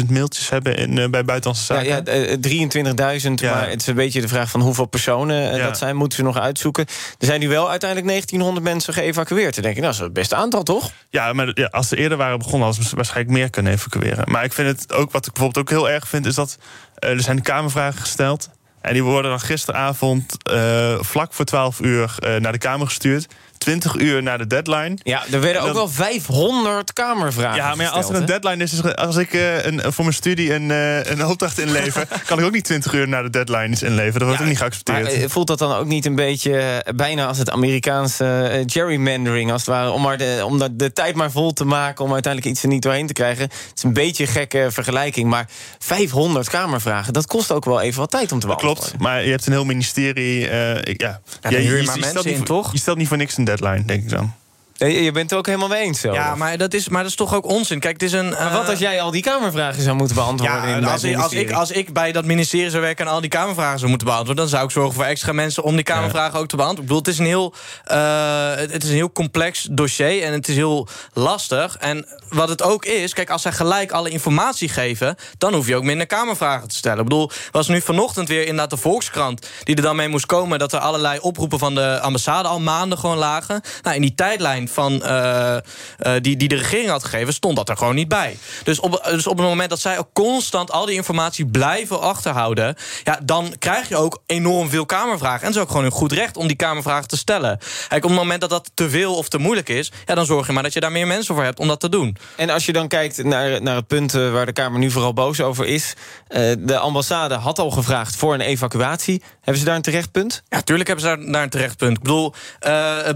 12.000 mailtjes hebben in, eh, bij Buitenlandse Ja, Zaken. ja, eh, 23.000, Ja. maar het is een beetje de vraag van hoeveel personen eh, Ja. dat zijn, moeten ze nog uitzoeken. Er zijn nu wel uiteindelijk 1900 mensen geëvacueerd. Dan denk ik, nou, dat is het beste aantal, toch? Ja, maar ja, als ze eerder waren begonnen... hadden ze waarschijnlijk meer kunnen evacueren. Maar ik vind het ook, wat ik bijvoorbeeld ook heel erg vind... is dat eh, er zijn kamervragen gesteld... en die worden dan gisteravond eh, vlak voor 12 uur eh, naar de Kamer gestuurd... 20 uur na de deadline. Ja, er werden En ook wel 500 kamervragen Ja, maar ja, als er een deadline is, is als ik eh, een, voor mijn studie een, eh, een opdracht inlever, kan ik ook niet 20 uur na de deadline iets inleveren. Dat wordt ook niet geaccepteerd. Maar eh, voelt dat dan ook niet een beetje bijna als het Amerikaanse gerrymandering, als het ware, om, maar de, om de, de tijd maar vol te maken om uiteindelijk iets er niet doorheen te krijgen? Het is een beetje een gekke vergelijking, maar 500 kamervragen, dat kost ook wel even wat tijd om te beantwoorden. Klopt, maar je hebt een heel ministerie. eh, ik- ja. huur je maar stelt niet in, voor- toch? Je stelt niet voor niks een deadline, denk ik dan. Je bent het ook helemaal mee eens zo. Ja, maar dat, is, maar dat is toch ook onzin. Kijk, het is een. Maar wat eh, als jij al die kamervragen zou moeten beantwoorden? Ja, in als, ik, als, ik, als ik bij dat ministerie zou werken en al die Kamervragen zou moeten beantwoorden, dan zou ik zorgen voor extra mensen om die Kamervragen ook te beantwoorden. Ik bedoel, het is een heel, eh, het het is een heel complex dossier en het is heel lastig. En wat het ook is, kijk, als zij gelijk alle informatie geven, dan hoef je ook minder Kamervragen te stellen. Ik bedoel, was nu vanochtend weer inderdaad de Volkskrant die er dan mee moest komen dat er allerlei oproepen van de ambassade al maanden gewoon lagen. Nou, in die tijdlijn van eh, eh, die, die de regering had gegeven, stond dat er gewoon niet bij. Dus op, dus op het moment dat zij ook constant al die informatie blijven achterhouden, ja, dan krijg je ook enorm veel Kamervragen. En het is ook gewoon een goed recht om die Kamervragen te stellen. Kijk, op het moment dat dat te veel of te moeilijk is, ja, dan zorg je maar dat je daar meer mensen voor hebt om dat te doen. En als je dan kijkt naar, naar het punt eh, waar de Kamer nu vooral boos over is. de ambassade had al gevraagd voor een evacuatie. Hebben ze daar een terecht punt? Ja, tuurlijk hebben ze daar, daar een terecht punt. Ik bedoel,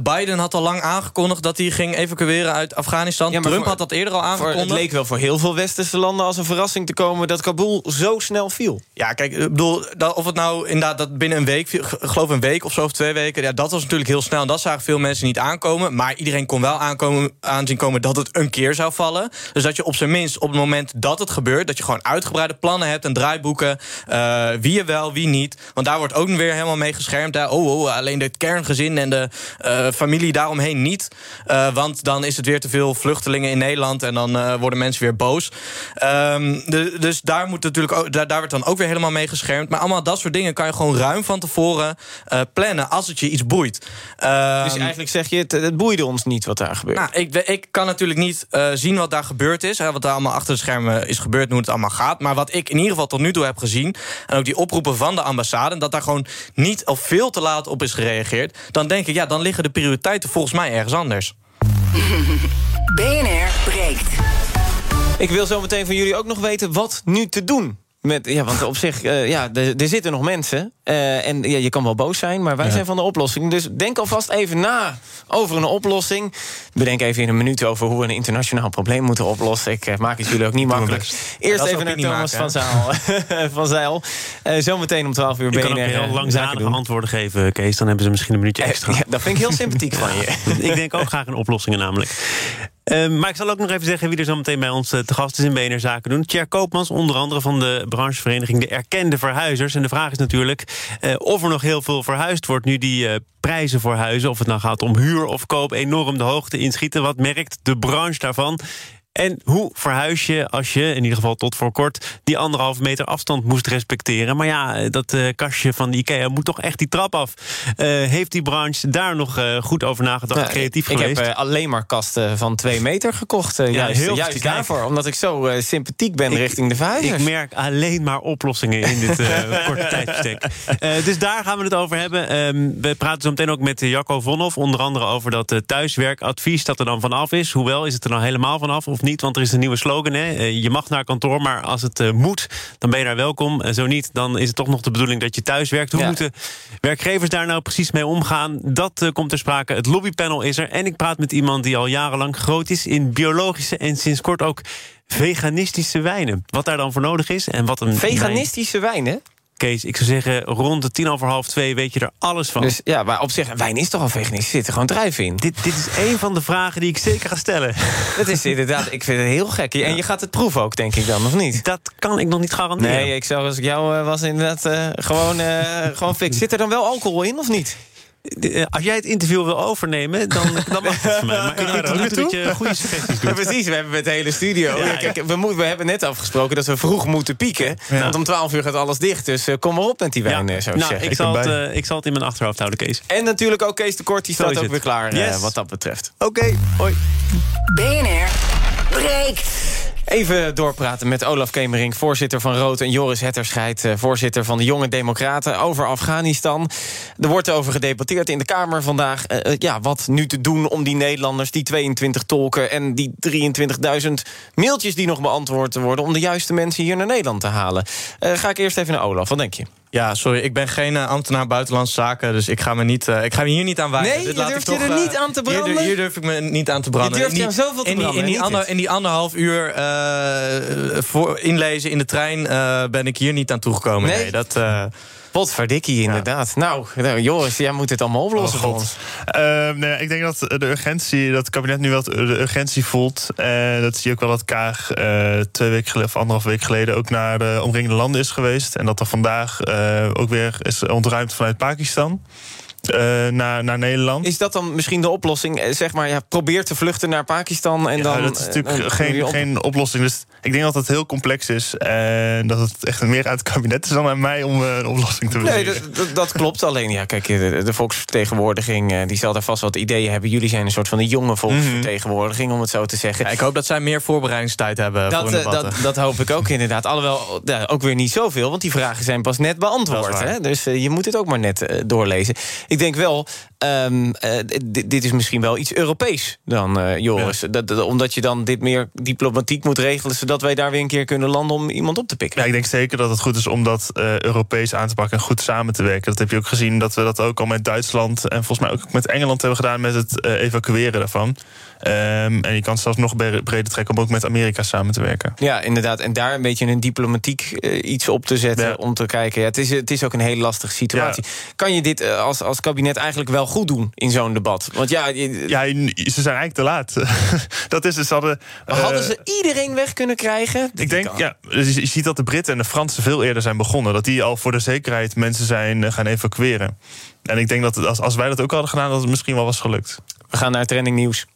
Biden had al lang aangekondigd dat hij ging evacueren uit Afghanistan. Ja, Trump voor- had dat eerder al aangekondigd. het leek wel voor heel veel westerse landen als een verrassing te komen dat Kabul zo snel viel. Ja, kijk, ik bedoel, dat, of het nou inderdaad dat binnen een week, ik geloof een week of zo of twee weken, ja, dat was natuurlijk heel snel. En dat zagen veel mensen niet aankomen. Maar iedereen kon wel aankomen, aanzien komen dat het een keer zou vallen. Dus dat je op zijn minst op het moment dat het gebeurt, dat je gewoon uitgebreide plannen hebt en draaiboeken. eh, wie je wel, wie niet. Want daar wordt ook weer helemaal mee geschermd. Hè. Oh, oh, alleen het kerngezin en de eh, familie daaromheen niet. Eh, want dan is het weer te veel vluchtelingen in Nederland en dan eh, worden mensen weer boos. Ehm, de- dus daar, moet natuurlijk ook, daar, daar wordt dan ook weer helemaal mee geschermd. Maar allemaal dat soort dingen kan je gewoon ruim van tevoren eh, plannen als het je iets boeit. Ehm, dus eigenlijk zeg je, het, het boeide ons niet wat daar gebeurt. nou, ik, ik kan natuurlijk niet zien wat daar gebeurd is. Hè, wat daar allemaal achter de schermen is gebeurd en hoe het allemaal gaat. Maar wat ik in ieder geval tot nu toe heb gezien... en ook die oproepen van de ambassade... dat daar gewoon niet of veel te laat op is gereageerd... dan denk ik, ja, dan liggen de prioriteiten volgens mij ergens anders. BNR breekt. Ik wil zo meteen van jullie ook nog weten wat nu te doen. Met, ja, want op zich, eh, ja, er, zitten nog mensen. eh, en ja, je kan wel boos zijn, maar wij zijn van de oplossing. Dus denk alvast even na over een oplossing. Bedenk even in een minuut over hoe we een internationaal probleem moeten oplossen. Ik eh, maak het jullie ook niet makkelijk. Eerst even naar Thomas maken, van Zaal. van Zeil. Zometeen om 12 uur Je kan ook heel antwoorden geven, Kees. Dan hebben ze misschien een minuutje extra. Ja, dat vind ik heel sympathiek van je. ik denk ook graag in oplossingen namelijk. Eh, maar ik zal ook nog even zeggen wie er zo meteen bij ons eh, te gast is in BNR Zaken doen. Tjer Koopmans, onder andere van de branchevereniging De Erkende Verhuizers. En de vraag is natuurlijk eh, of er nog heel veel verhuisd wordt... nu die eh, prijzen voor huizen, of het nou gaat om huur of koop... enorm de hoogte inschieten. Wat merkt de branche daarvan? En hoe verhuis je als je, in ieder geval tot voor kort... die anderhalve meter afstand moest respecteren? Maar ja, dat eh, kastje van de IKEA moet toch echt die trap af. Eh, heeft die branche daar nog eh, goed over nagedacht, Nou, creatief ik geweest? heb eh, alleen maar kasten van twee meter gekocht. Ja, juist heel juist daarvoor. Omdat ik zo sympathiek ben richting de verhuizers. Ik merk alleen maar oplossingen in dit korte tijdsbestek. Dus daar gaan we het over hebben. Ehm, we praten zo meteen ook met Jacco Vonhoff. Onder andere over dat thuiswerkadvies dat er dan vanaf is. Hoewel, is het er nou helemaal vanaf of niet? Want er is een nieuwe slogan. Hè? Eh, je mag naar kantoor, maar als het eh, moet, dan ben je daar welkom. En zo niet, dan is het toch nog de bedoeling dat je thuis werkt. Hoe Ja. moeten werkgevers daar nou precies mee omgaan? Dat eh, komt ter sprake. Het lobbypanel is er. En ik praat met iemand die al jarenlang groot is in biologische en sinds kort ook veganistische wijnen. Wat daar dan voor nodig is en wat een wijn- Veganistische wijn, hè? Kees, ik zou zeggen, rond de tien over half twee weet je er alles van. Dus ja, maar op zich, wijn is toch al veganistisch? Er zit er gewoon druiven in. dit, dit is een van de vragen die ik zeker ga stellen. Dat is inderdaad, ik vind het heel gek. En je gaat het proeven ook, denk ik dan, of niet? Dat kan ik nog niet garanderen. Nee, ik zou als ik jou eh, was inderdaad eh, gewoon, eh, gewoon fix. Zit er dan wel alcohol in, of niet? Eh, Als jij het interview wil overnemen, dan, dan mag het van mij. Maar ik denk dat je goede suggesties Ja, doet. precies, we hebben met de hele studio. Ja, Ja, kijk, we, moeten, we hebben net afgesproken dat we vroeg moeten pieken. Want om 12 uur gaat alles dicht. Dus eh, kom maar op met die wijn, eh, zou ik nou, zeggen. ik zal, het, ik zal het in mijn achterhoofd houden, Kees. En natuurlijk ook Kees de Kort, die Zo staat ook het. weer klaar wat dat betreft. Oké, hoi. BNR breekt. Even doorpraten met Olaf Kemering, voorzitter van Rood... en Joris Hetterscheid, eh, voorzitter van de Jonge Democraten... over Afghanistan. Er wordt over gedebatteerd in de Kamer vandaag... Uh, ja, wat nu te doen om die Nederlanders, die 22 tolken... en die 23.000 mailtjes die nog beantwoord worden... om de juiste mensen hier naar Nederland te halen. Ga ik eerst even naar Olaf, wat denk je? Ja, sorry, ik ben geen uh, ambtenaar buitenlandse zaken, dus ik ga me, niet, uh, ik ga me hier niet aan wijden. Nee, Dit je durft je er uh, niet aan te branden? Hier, hier, durf ik me niet aan te branden. Je durft je zoveel te in die, branden, in die, ander, in die anderhalf uur voor inlezen in de trein ben ik hier niet aan toegekomen. Nee, nee dat... Potverdikkie, inderdaad. Ja. Nou, nou, Joris, jij moet het allemaal oplossen oh, voor ons. Uh, nee, ik denk dat de urgentie, dat het kabinet nu wel de urgentie voelt. En dat zie je ook wel dat Kaag uh, twee weken geleden, of anderhalf week geleden ook naar de omringende landen is geweest. En dat er vandaag uh, ook weer is ontruimd vanuit Pakistan. Uh, naar, naar Nederland. Is dat dan misschien de oplossing? Zeg maar, ja, probeer te vluchten naar Pakistan en ja, dan. Dat is natuurlijk uh, geen, op... geen oplossing. Dus ik denk dat het heel complex is. En dat het echt meer uit het kabinet is dan aan mij om uh, een oplossing te bedenken. Nee, dat, dat, dat, klopt. Alleen, ja, kijk, de, de volksvertegenwoordiging die zal daar vast wat ideeën hebben. Jullie zijn een soort van de jonge volksvertegenwoordiging, om het zo te zeggen. Ja, ik hoop dat zij meer voorbereidingstijd hebben. Dat, voor dat, dat, hoop ik ook inderdaad. Alhoewel, ook weer niet zoveel, want die vragen zijn pas net beantwoord. Hè? Dus je moet het ook maar net doorlezen. Ik denk wel. Um, uh, dit is misschien wel iets Europees dan, uh, Joris. Ja. Dat, dat, omdat je dan dit meer diplomatiek moet regelen... zodat wij daar weer een keer kunnen landen om iemand op te pikken. Ja, ik denk zeker dat het goed is om dat uh, Europees aan te pakken... en goed samen te werken. Dat heb je ook gezien dat we dat ook al met Duitsland... en volgens mij ook met Engeland hebben gedaan... met het evacueren daarvan. Um, en je kan zelfs nog breder trekken... om ook met Amerika samen te werken. Ja, inderdaad. En daar een beetje een diplomatiek iets op te zetten... Ja. om te kijken. Ja, het, is, het is ook een hele lastige situatie. Ja. Kan je dit als, als kabinet eigenlijk wel goed doen in zo'n debat? Want ja, je... ja, ze zijn eigenlijk te laat. dat is het. Ze hadden, hadden ze iedereen weg kunnen krijgen? Ik denk, kan. ja, dus je ziet dat de Britten en de Fransen veel eerder zijn begonnen. Dat die al voor de zekerheid mensen zijn gaan evacueren. En ik denk dat als, als wij dat ook hadden gedaan, dat het misschien wel was gelukt. We gaan naar trending nieuws.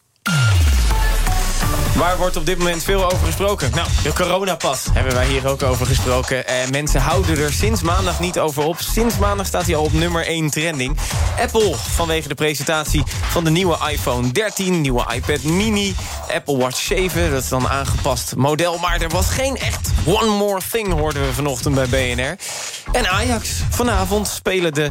Waar wordt op dit moment veel over gesproken? Nou, de coronapas hebben wij hier ook over gesproken. Eh, mensen houden er sinds maandag niet over op. Sinds maandag staat hij al op nummer 1 trending. Apple vanwege de presentatie van de nieuwe iPhone 13... nieuwe iPad mini, Apple Watch 7. Dat is dan een aangepast model. Maar er was geen echt one more thing, hoorden we vanochtend bij BNR. En Ajax. Vanavond spelen de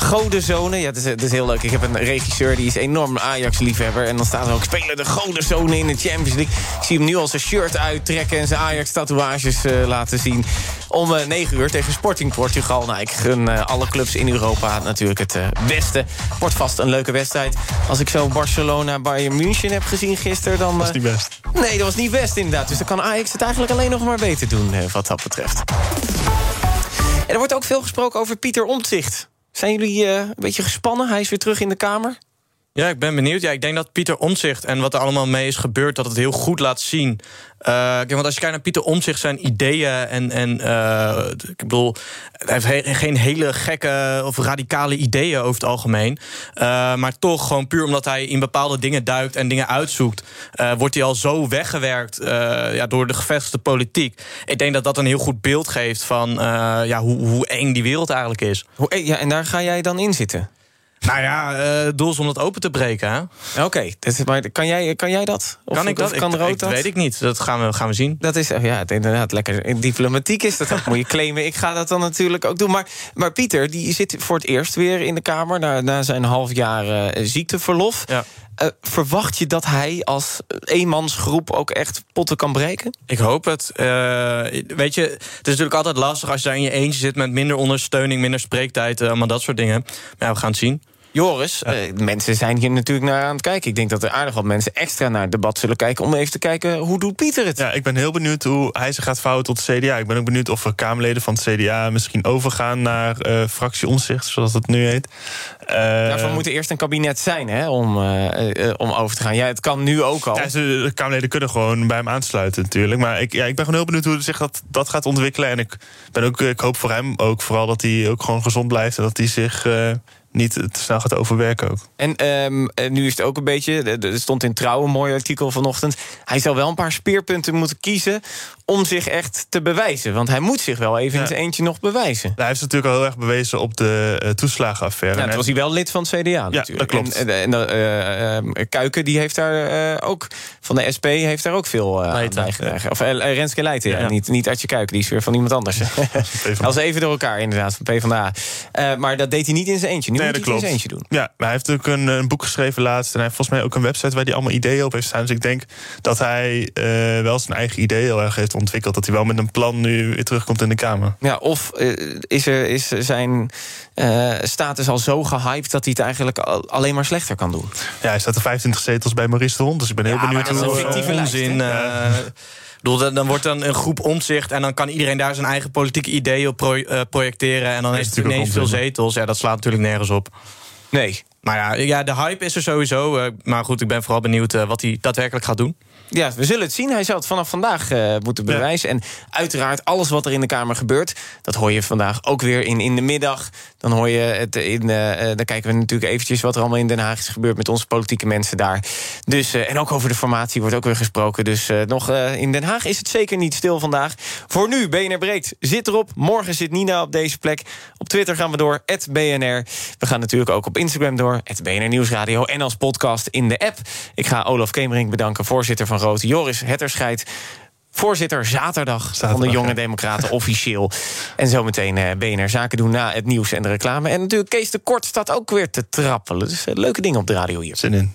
godenzonen. Ja, dat is, dat is heel leuk. Ik heb een regisseur, die is enorm Ajax-liefhebber. En dan staat er ook, spelen de godenzonen in de Champions League. Ik zie hem nu al zijn shirt uittrekken en zijn Ajax-tatoeages uh, laten zien. Om uh, 9 uur tegen Sporting Portugal. Nou, ik gun uh, alle clubs in Europa natuurlijk het beste. Wordt vast een leuke wedstrijd. Als ik zo Barcelona Bayern München heb gezien gisteren... dan. Dat was niet best. Nee, dat was niet best inderdaad. Dus dan kan Ajax het eigenlijk alleen nog maar beter doen wat dat betreft. En er wordt ook veel gesproken over Pieter Omtzigt. Zijn jullie uh, een beetje gespannen? Hij is weer terug in de Kamer. Ja, ik ben benieuwd. Ja, ik denk dat Pieter Omtzigt en wat er allemaal mee is gebeurd... dat het heel goed laat zien. Uh, want als je kijkt naar Pieter Omtzigt, zijn ideeën... en, en uh, ik bedoel, hij heeft he geen hele gekke of radicale ideeën over het algemeen. Uh, maar toch, gewoon puur omdat hij in bepaalde dingen duikt... en dingen uitzoekt, wordt hij al zo weggewerkt... ja, door de gevestigde politiek. Ik denk dat dat een heel goed beeld geeft van ja, hoe, hoe eng die wereld eigenlijk is. Hoe, ja, en daar ga jij dan in zitten? Nou ja, uh, doel is om dat open te breken. Oké, okay, maar kan jij, kan jij dat? Of, kan ik dat? Kan ik, rood ik, dat? weet ik niet. Dat gaan we, gaan we zien. Dat is ja, inderdaad lekker. Diplomatiek is dat moet je claimen. Ik ga dat dan natuurlijk ook doen. Maar, maar Pieter, die zit voor het eerst weer in de Kamer... na, na zijn half jaar uh, ziekteverlof. Ja. Uh, verwacht je dat hij als eenmansgroep ook echt potten kan breken? Ik hoop het. Uh, weet je, het is natuurlijk altijd lastig als je daar in je eentje zit... met minder ondersteuning, minder spreektijd, allemaal dat soort dingen. Maar ja, we gaan het zien. Joris, ja. uh, mensen zijn hier natuurlijk naar aan het kijken. Ik denk dat er aardig wat mensen extra naar het debat zullen kijken... om even te kijken, hoe doet Pieter het? Ja, ik ben heel benieuwd hoe hij zich gaat vouwen tot CDA. Ik ben ook benieuwd of er Kamerleden van het CDA misschien overgaan... naar uh, fractie Omzicht, zoals het nu heet. Uh, Daarvoor moet er eerst een kabinet zijn hè, om, om over te gaan. Ja, het kan nu ook al. Ja, de Kamerleden kunnen gewoon bij hem aansluiten natuurlijk. Maar ik, ja, ik ben gewoon heel benieuwd hoe zich dat, dat gaat ontwikkelen. En ik, ben ook, ik hoop voor hem ook vooral dat hij ook gewoon gezond blijft... en dat hij zich niet te snel gaat overwerken ook. En um, nu is het ook een beetje, er stond in Trouw een mooi artikel vanochtend... hij zou wel een paar speerpunten moeten kiezen... om zich echt te bewijzen? Want hij moet zich wel even in zijn eentje nog bewijzen. Hij heeft natuurlijk al heel erg bewezen op de uh, toeslagenaffaire. Ja, toen was hij wel lid van het CDA ja, natuurlijk. dat klopt. En, en, en uh, uh, Kuiken die heeft daar ook, van de SP heeft daar ook veel aan bijgedragen. Of Renske Leijten, ja. Niet, niet Artje Kuiken, die is weer van iemand anders. Als even door elkaar inderdaad, van PvdA. maar dat deed hij niet in zijn eentje. Nu nee, moet dat hij klopt. in zijn eentje doen. Ja, maar hij heeft ook een, een, boek geschreven laatst. En hij heeft volgens mij ook een website waar hij allemaal ideeën op heeft staan. Dus ik denk dat hij wel zijn eigen ideeën heel erg heeft ontwikkeld. Dat hij wel met een plan nu weer terugkomt in de Kamer. Ja, of uh, is, er, is zijn uh, status al zo gehyped dat hij het eigenlijk al, alleen maar slechter kan doen? Ja, hij staat er 25 zetels bij Maurice de Hond. Dus ik ben heel ja, benieuwd hoe hoe dat is een fictieve onzin. Uh, bedoel, dan wordt dan een groep omzicht en dan kan iedereen daar zijn eigen politieke ideeën op pro uh, projecteren. En dan heeft het ineens veel zetels. Ja, dat slaat natuurlijk nergens op. Nee. Maar ja, ja de hype is er sowieso. Uh, maar goed, ik ben vooral benieuwd uh, wat hij daadwerkelijk gaat doen. Ja, we zullen het zien. Hij zal het vanaf vandaag uh, moeten bewijzen. Ja. En uiteraard, alles wat er in de Kamer gebeurt... dat hoor je vandaag ook weer in, in de middag. Dan hoor je het in... Uh, dan kijken we natuurlijk eventjes wat er allemaal in Den Haag is gebeurd... met onze politieke mensen daar. Dus, uh, en ook over de formatie wordt ook weer gesproken. Dus nog in Den Haag is het zeker niet stil vandaag. Voor nu, BNR Breekt zit erop. Morgen zit Nina op deze plek. Op Twitter gaan we door, BNR. We gaan natuurlijk ook op Instagram door, BNR Nieuwsradio... en als podcast in de app. Ik ga Olaf Kemering bedanken, voorzitter van Rood. Joris Hetterscheid, voorzitter zaterdag, zaterdag van de Jonge ja. Democraten officieel. En zometeen uh, BNR Zaken doen na het nieuws en de reclame. En natuurlijk Kees de Kort staat ook weer te trappelen. Dus uh, leuke dingen op de radio hier. Zin in.